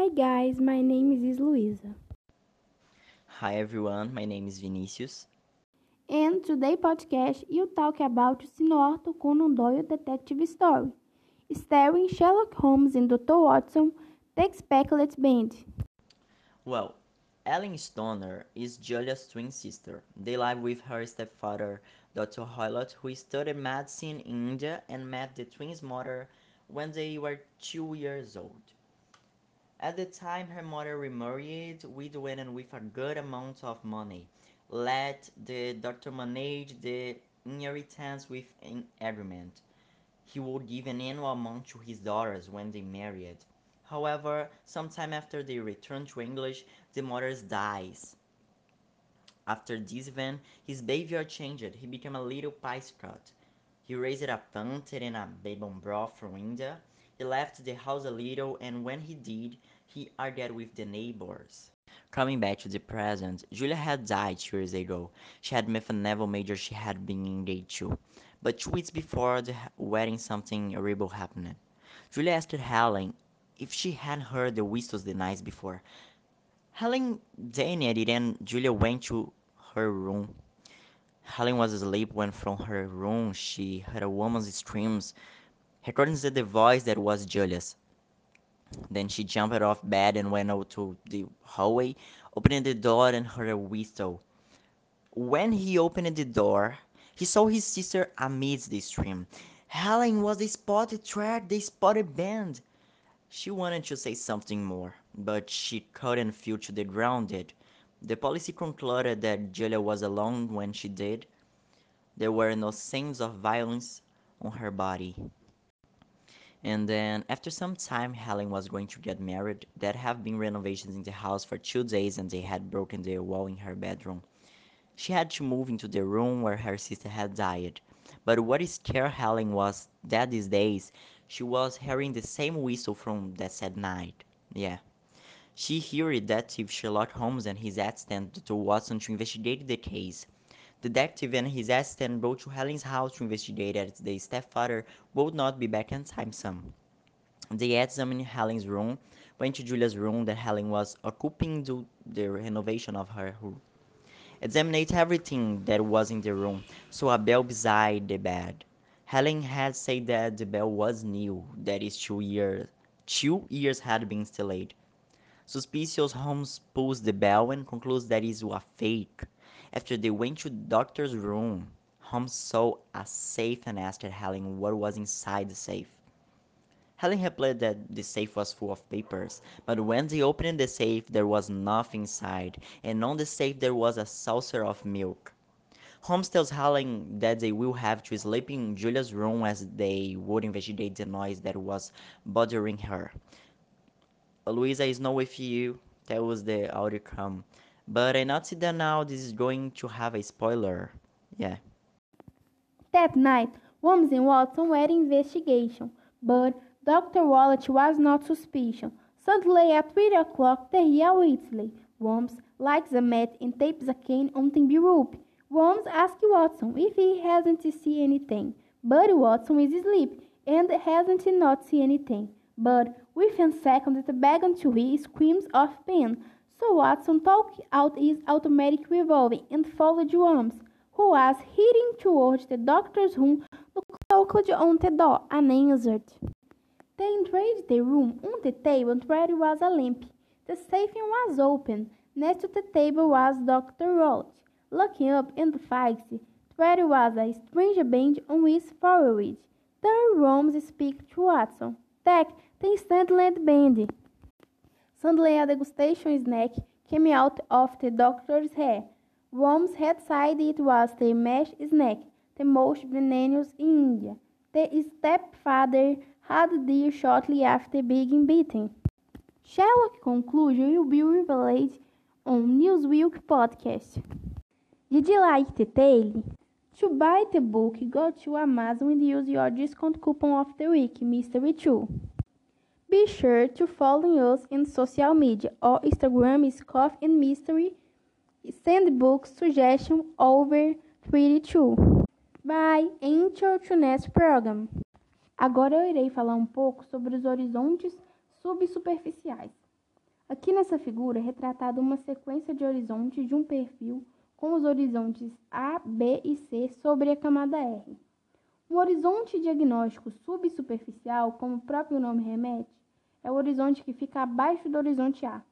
Hi guys, my name is Luisa. Hi everyone, my name is Vinicius. And today podcast you talk about Sino Arthur Conan um Doyle detective story, starring Sherlock Holmes and Dr. Watson, the Expected Band. Well, Ellen Stoner is Julia's twin sister. They live with her stepfather, Dr. Hoylott, who studied medicine in India and met the twins' mother when they were two years old. At the time, her mother remarried, widowed with a good amount of money. Let the doctor manage the inheritance with an agreement. He would give an annual amount to his daughters when they married. However, sometime after they returned to English, the mother dies. After this event, his behavior changed. He became a little piscot. He raised a panther and a baby broth from India. He left the house a little, and when he did, he argued with the neighbors. Coming back to the present, Julia had died two years ago. She had met a naval major she had been engaged to. But two weeks before the wedding, something horrible happened. Julia asked Helen if she had heard the whistles the night before. Helen denied it, and Julia went to her room. Helen was asleep when from her room she heard a woman's screams, recording the voice that was Julia's. Then she jumped off bed and went out to the hallway, opening the door and heard a whistle. When he opened the door, he saw his sister amidst the stream. Helen was the spotted track, the spotted band. She wanted to say something more, but she couldn't feel to the ground grounded. The police concluded that Julia was alone when she did. There were no signs of violence on her body. And then, after some time, Helen was going to get married. There have been renovations in the house for two days, and they had broken the wall in her bedroom. She had to move into the room where her sister had died. But what scared Helen was that these days she was hearing the same whistle from that sad night. Yeah. She heard that if Sherlock Holmes and his assistant Dr. Watson to investigate the case. The detective and his assistant rode to Helen's house to investigate as the stepfather would not be back in time soon. They examined Helen's room, went to Julia's room that Helen was occupying due the renovation of her room. Examined everything that was in the room, saw a bell beside the bed. Helen had said that the bell was new, that is two years two years had been installed. Suspicious Holmes pulls the bell and concludes that it is a fake. After they went to the doctor's room, Holmes saw a safe and asked Helen what was inside the safe. Helen replied that the safe was full of papers, but when they opened the safe, there was nothing inside, and on the safe there was a saucer of milk. Holmes tells Helen that they will have to sleep in Julia's room as they would investigate the noise that was bothering her. Louisa is not with you, tells the outcome. But I noticed that now this is going to have a spoiler. Yeah. That night, Holmes and Watson were in investigation, but Dr. Wallet was not suspicious. Suddenly, at 3 o'clock, they hear Whitley. Holmes lights a match and tapes a cane on the rope. Holmes asks Watson if he hasn't seen anything, but Watson is asleep and hasn't not seen anything. But within seconds, the began to hear screams of pain. So Watson took out his automatic revolver and followed Holmes, who was heading towards the doctor's room, knocked on the door unanswered. They entered the room. On the table there was a lamp. The safe was open. Next to the table was Dr. Roach. Looking up the face, there was a strange bench on his forehead. Then Holmes speak to Watson. Tech, tem Sandland Band. Suddenly a degustation snack came out of the doctor's hair. Holmes had said it was the mesh snack, the most venomous in India. The stepfather had died shortly after being beaten. Sherlock conclusion will be revealed on Newsweek podcast. Did you like the tale? To buy the book, go to Amazon and use your discount coupon of the week, Mystery 2. Be sure to follow us in social media. Our Instagram is Coffee and Mystery. Send book suggestion over 32. Bye! Enter to next program. Agora eu irei falar um pouco sobre os horizontes subsuperficiais. Aqui nessa figura é retratada uma sequência de horizontes de um perfil com os horizontes A, B e C sobre a camada R. Um horizonte diagnóstico subsuperficial, como o próprio nome remete, é o horizonte que fica abaixo do horizonte A.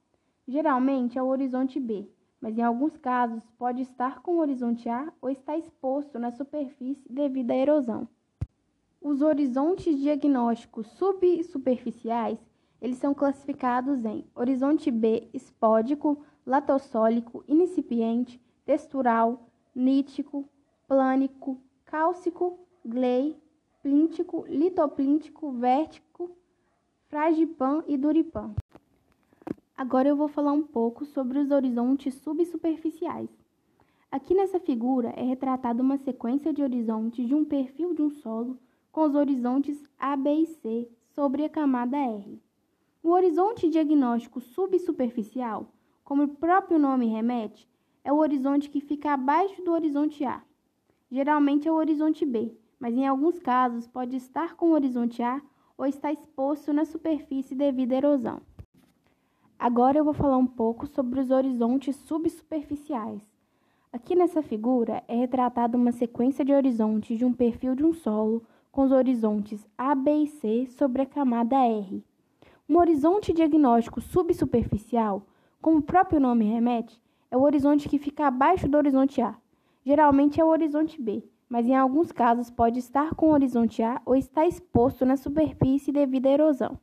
Geralmente é o horizonte B, mas em alguns casos pode estar com o horizonte A ou estar exposto na superfície devido à erosão. Os horizontes diagnósticos subsuperficiais eles são classificados em horizonte B espódico, latossólico, incipiente, textural, nítico, plânico, cálcico, glei, plíntico, litoplíntico, vértico, fragipan e duripan. Agora eu vou falar um pouco sobre os horizontes subsuperficiais. Aqui nessa figura é retratada uma sequência de horizontes de um perfil de um solo com os horizontes A, B e C sobre a camada R. O horizonte diagnóstico subsuperficial, como o próprio nome remete, é o horizonte que fica abaixo do horizonte A. Geralmente é o horizonte B, mas em alguns casos pode estar com o horizonte A ou estar exposto na superfície devido à erosão. Agora eu vou falar um pouco sobre os horizontes subsuperficiais. Aqui nessa figura é retratada uma sequência de horizontes de um perfil de um solo com os horizontes A, B e C sobre a camada R. Um horizonte diagnóstico subsuperficial, como o próprio nome remete, é o horizonte que fica abaixo do horizonte A. Geralmente é o horizonte B, mas em alguns casos pode estar com horizonte A ou estar exposto na superfície devido à erosão.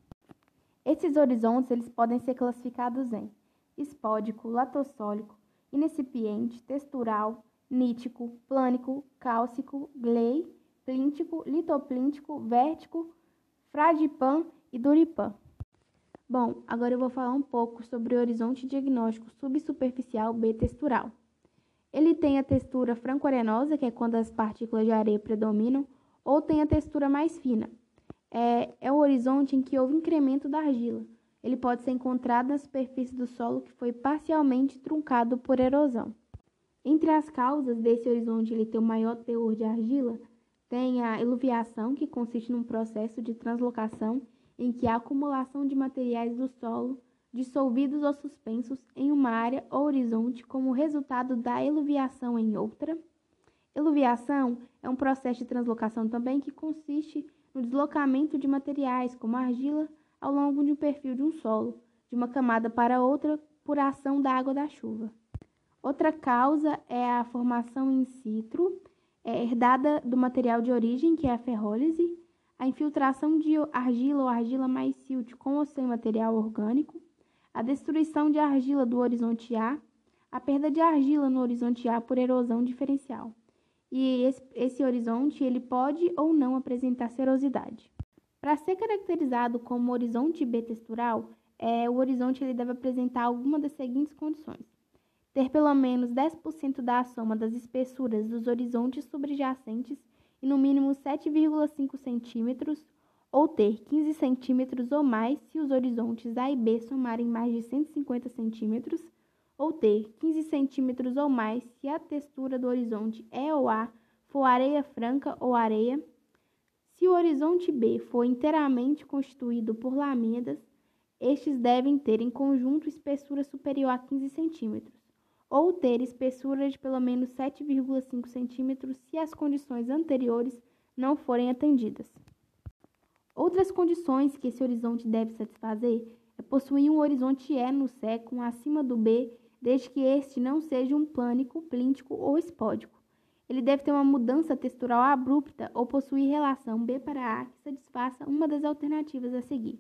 Esses horizontes eles podem ser classificados em espódico, latossólico, incipiente, textural, nítico, plânico, cálcico, glei, plíntico, litoplíntico, vértico, fragipan e duripan. Bom, agora eu vou falar um pouco sobre o horizonte diagnóstico subsuperficial B textural. Ele tem a textura franco-arenosa, que é quando as partículas de areia predominam, ou tem a textura mais fina. É, é o horizonte em que houve incremento da argila. Ele pode ser encontrado na superfície do solo que foi parcialmente truncado por erosão. Entre as causas desse horizonte ele ter o maior teor de argila, tem a eluviação, que consiste num processo de translocação em que há acumulação de materiais do solo dissolvidos ou suspensos em uma área ou horizonte como resultado da eluviação em outra. Eluviação é um processo de translocação também que consiste no deslocamento de materiais, como argila, ao longo de um perfil de um solo, de uma camada para outra, por ação da água da chuva. Outra causa é a formação in situ, é herdada do material de origem, que é a ferrólise, a infiltração de argila ou argila mais silt com ou sem material orgânico, a destruição de argila do horizonte A, a perda de argila no horizonte A por erosão diferencial. E esse, esse horizonte ele pode ou não apresentar serosidade. Para ser caracterizado como horizonte B textural, é, o horizonte ele deve apresentar alguma das seguintes condições: ter pelo menos 10% da soma das espessuras dos horizontes subjacentes e no mínimo 7,5 centímetros, ou ter 15 centímetros ou mais se os horizontes A e B somarem mais de 150 centímetros, ou ter 15 centímetros ou mais se a textura do horizonte E ou A for areia franca ou areia. Se o horizonte B for inteiramente constituído por lamedas, estes devem ter em conjunto espessura superior a 15 centímetros ou ter espessura de pelo menos 7,5 centímetros se as condições anteriores não forem atendidas. Outras condições que esse horizonte deve satisfazer é possuir um horizonte E no século acima do B, desde que este não seja um plânico, plíntico ou espódico. Ele deve ter uma mudança textural abrupta ou possuir relação B para A que satisfaça uma das alternativas a seguir.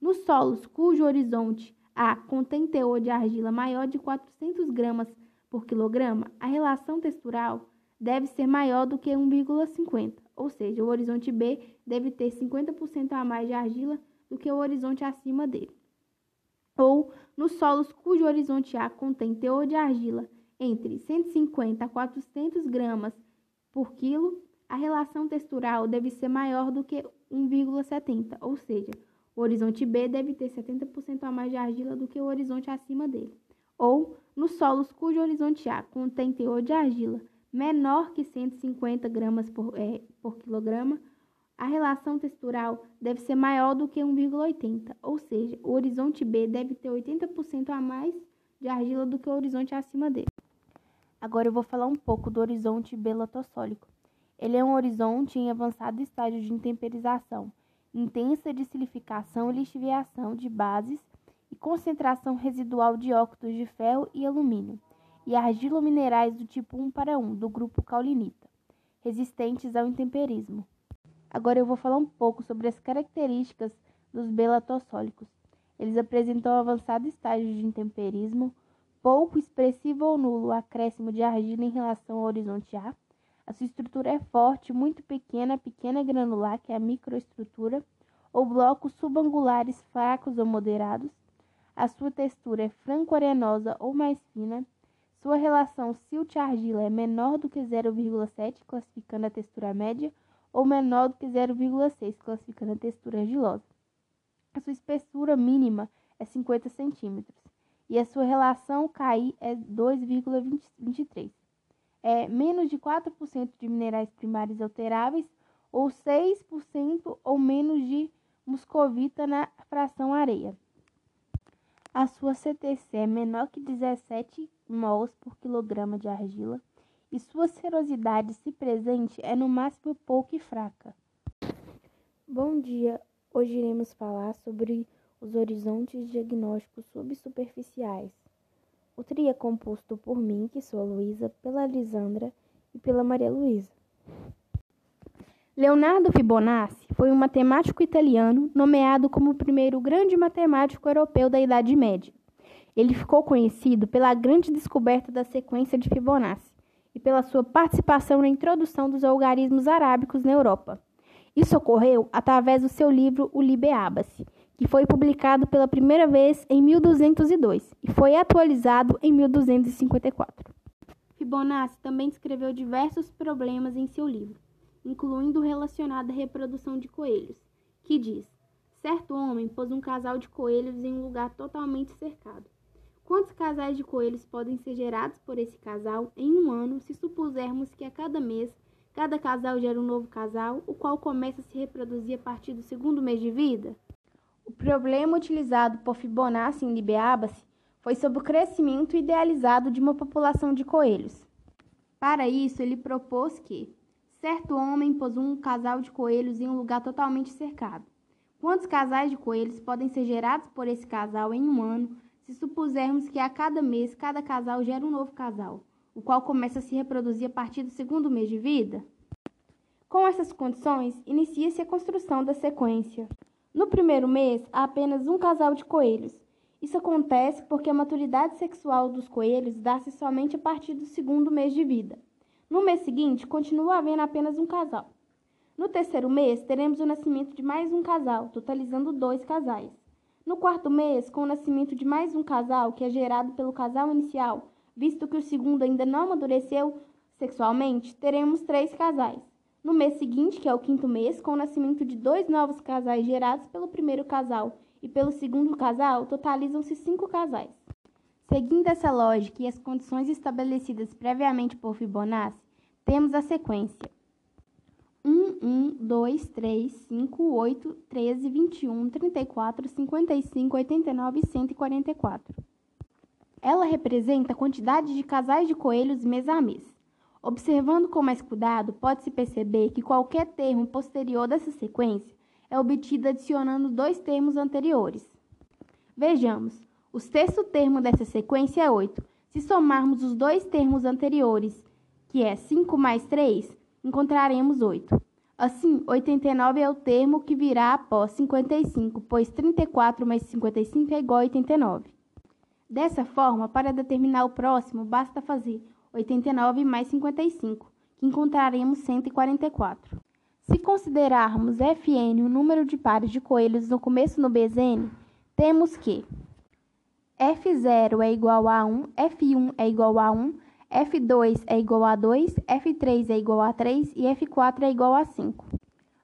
Nos solos cujo horizonte a contém teor de argila maior de 400 gramas por quilograma, a relação textural deve ser maior do que 1,50, ou seja, o horizonte B deve ter 50% a mais de argila do que o horizonte acima dele. Ou nos solos cujo horizonte A contém teor de argila entre 150 a 400 gramas por quilo, a relação textural deve ser maior do que 1,70, ou seja, o horizonte B deve ter 70% a mais de argila do que o horizonte acima dele. Ou, nos solos cujo horizonte A contém teor de argila menor que 150 gramas por, é, por quilograma, A relação textural deve ser maior do que 1,80, ou seja, o horizonte B deve ter 80% a mais de argila do que o horizonte acima dele. Agora eu vou falar um pouco do horizonte B latossólico. Ele é um horizonte em avançado estágio de intemperização, intensa de silificação e lixiviação de bases e concentração residual de óxidos de ferro e alumínio, e argilominerais do tipo 1 para 1, do grupo caulinita, resistentes ao intemperismo. Agora eu vou falar um pouco sobre as características dos belatossólicos. Eles apresentam um avançado estágio de intemperismo, pouco expressivo ou nulo acréscimo de argila em relação ao horizonte A. A sua estrutura é forte, muito pequena, pequena granular, que é a microestrutura, ou blocos subangulares fracos ou moderados. A sua textura é franco-arenosa ou mais fina. Sua relação silt-argila é menor do que 0,7, classificando a textura média, ou menor do que 0,6, classificando a textura argilosa. A sua espessura mínima é 50 centímetros e a sua relação KI é 2,23. É menos de 4% de minerais primários alteráveis ou 6% ou menos de muscovita na fração areia. A sua CTC é menor que 17 mols por quilograma de argila e sua serosidade, se presente, é no máximo pouco e fraca. Bom dia! Hoje iremos falar sobre os horizontes diagnósticos subsuperficiais. O TRI é composto por mim, que sou a Luísa, pela Lisandra e pela Maria Luísa. Leonardo Fibonacci foi um matemático italiano nomeado como o primeiro grande matemático europeu da Idade Média. Ele ficou conhecido pela grande descoberta da sequência de Fibonacci e pela sua participação na introdução dos algarismos arábicos na Europa. Isso ocorreu através do seu livro O Liber Abaci, que foi publicado pela primeira vez em 1202 e foi atualizado em 1254. Fibonacci também escreveu diversos problemas em seu livro, incluindo o relacionado à reprodução de coelhos, que diz: certo homem pôs um casal de coelhos em um lugar totalmente cercado. Quantos casais de coelhos podem ser gerados por esse casal em um ano se supusermos que a cada mês cada casal gera um novo casal, o qual começa a se reproduzir a partir do segundo mês de vida? O problema utilizado por Fibonacci em Libeabace foi sobre o crescimento idealizado de uma população de coelhos. Para isso, ele propôs que certo homem pôs um casal de coelhos em um lugar totalmente cercado. Quantos casais de coelhos podem ser gerados por esse casal em um ano se supusermos que a cada mês cada casal gera um novo casal, o qual começa a se reproduzir a partir do segundo mês de vida? Com essas condições, inicia-se a construção da sequência. No primeiro mês, há apenas um casal de coelhos. Isso acontece porque a maturidade sexual dos coelhos dá-se somente a partir do segundo mês de vida. No mês seguinte, continua havendo apenas um casal. No terceiro mês, teremos o nascimento de mais um casal, totalizando dois casais. No quarto mês, com o nascimento de mais um casal, que é gerado pelo casal inicial, visto que o segundo ainda não amadureceu sexualmente, teremos três casais. No mês seguinte, que é o quinto mês, com o nascimento de dois novos casais gerados pelo primeiro casal e pelo segundo casal, totalizam-se cinco casais. Seguindo essa lógica e as condições estabelecidas previamente por Fibonacci, temos a sequência 1, 1, 2, 3, 5, 8, 13, 21, 34, 55, 89 e 144. Ela representa a quantidade de casais de coelhos mês a mês. Observando com mais cuidado, pode-se perceber que qualquer termo posterior dessa sequência é obtido adicionando dois termos anteriores. Vejamos, o sexto termo dessa sequência é 8. Se somarmos os dois termos anteriores, que é 5 mais 3, encontraremos 8. Assim, 89 é o termo que virá após 55, pois 34 mais 55 é igual a 89. Dessa forma, para determinar o próximo, basta fazer 89 mais 55, que encontraremos 144. Se considerarmos Fn o número de pares de coelhos no começo no Bzn, temos que F0 é igual a 1, F1 é igual a 1, F2 é igual a 2, F3 é igual a 3 e F4 é igual a 5.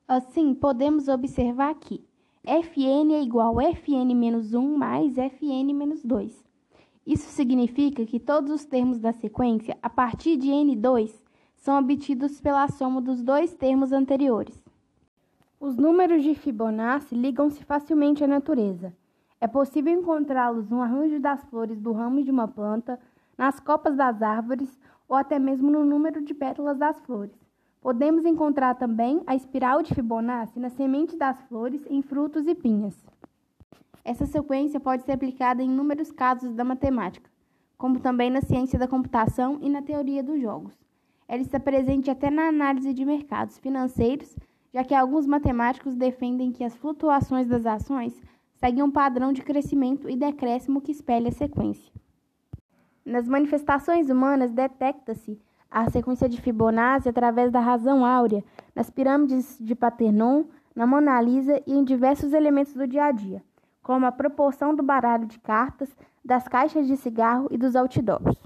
Assim, podemos observar que Fn é igual a Fn menos 1 mais Fn menos 2. Isso significa que todos os termos da sequência, a partir de N2, são obtidos pela soma dos dois termos anteriores. Os números de Fibonacci ligam-se facilmente à natureza. É possível encontrá-los no arranjo das flores do ramo de uma planta, nas copas das árvores ou até mesmo no número de pétalas das flores. Podemos encontrar também a espiral de Fibonacci na semente das flores, em frutos e pinhas. Essa sequência pode ser aplicada em inúmeros casos da matemática, como também na ciência da computação e na teoria dos jogos. Ela está presente até na análise de mercados financeiros já que alguns matemáticos defendem que as flutuações das ações seguem um padrão de crescimento e decréscimo que espelha a sequência. Nas manifestações humanas, detecta-se a sequência de Fibonacci através da razão áurea, nas pirâmides de Paternon, na Mona Lisa e em diversos elementos do dia a dia, como a proporção do baralho de cartas, das caixas de cigarro e dos outdoors.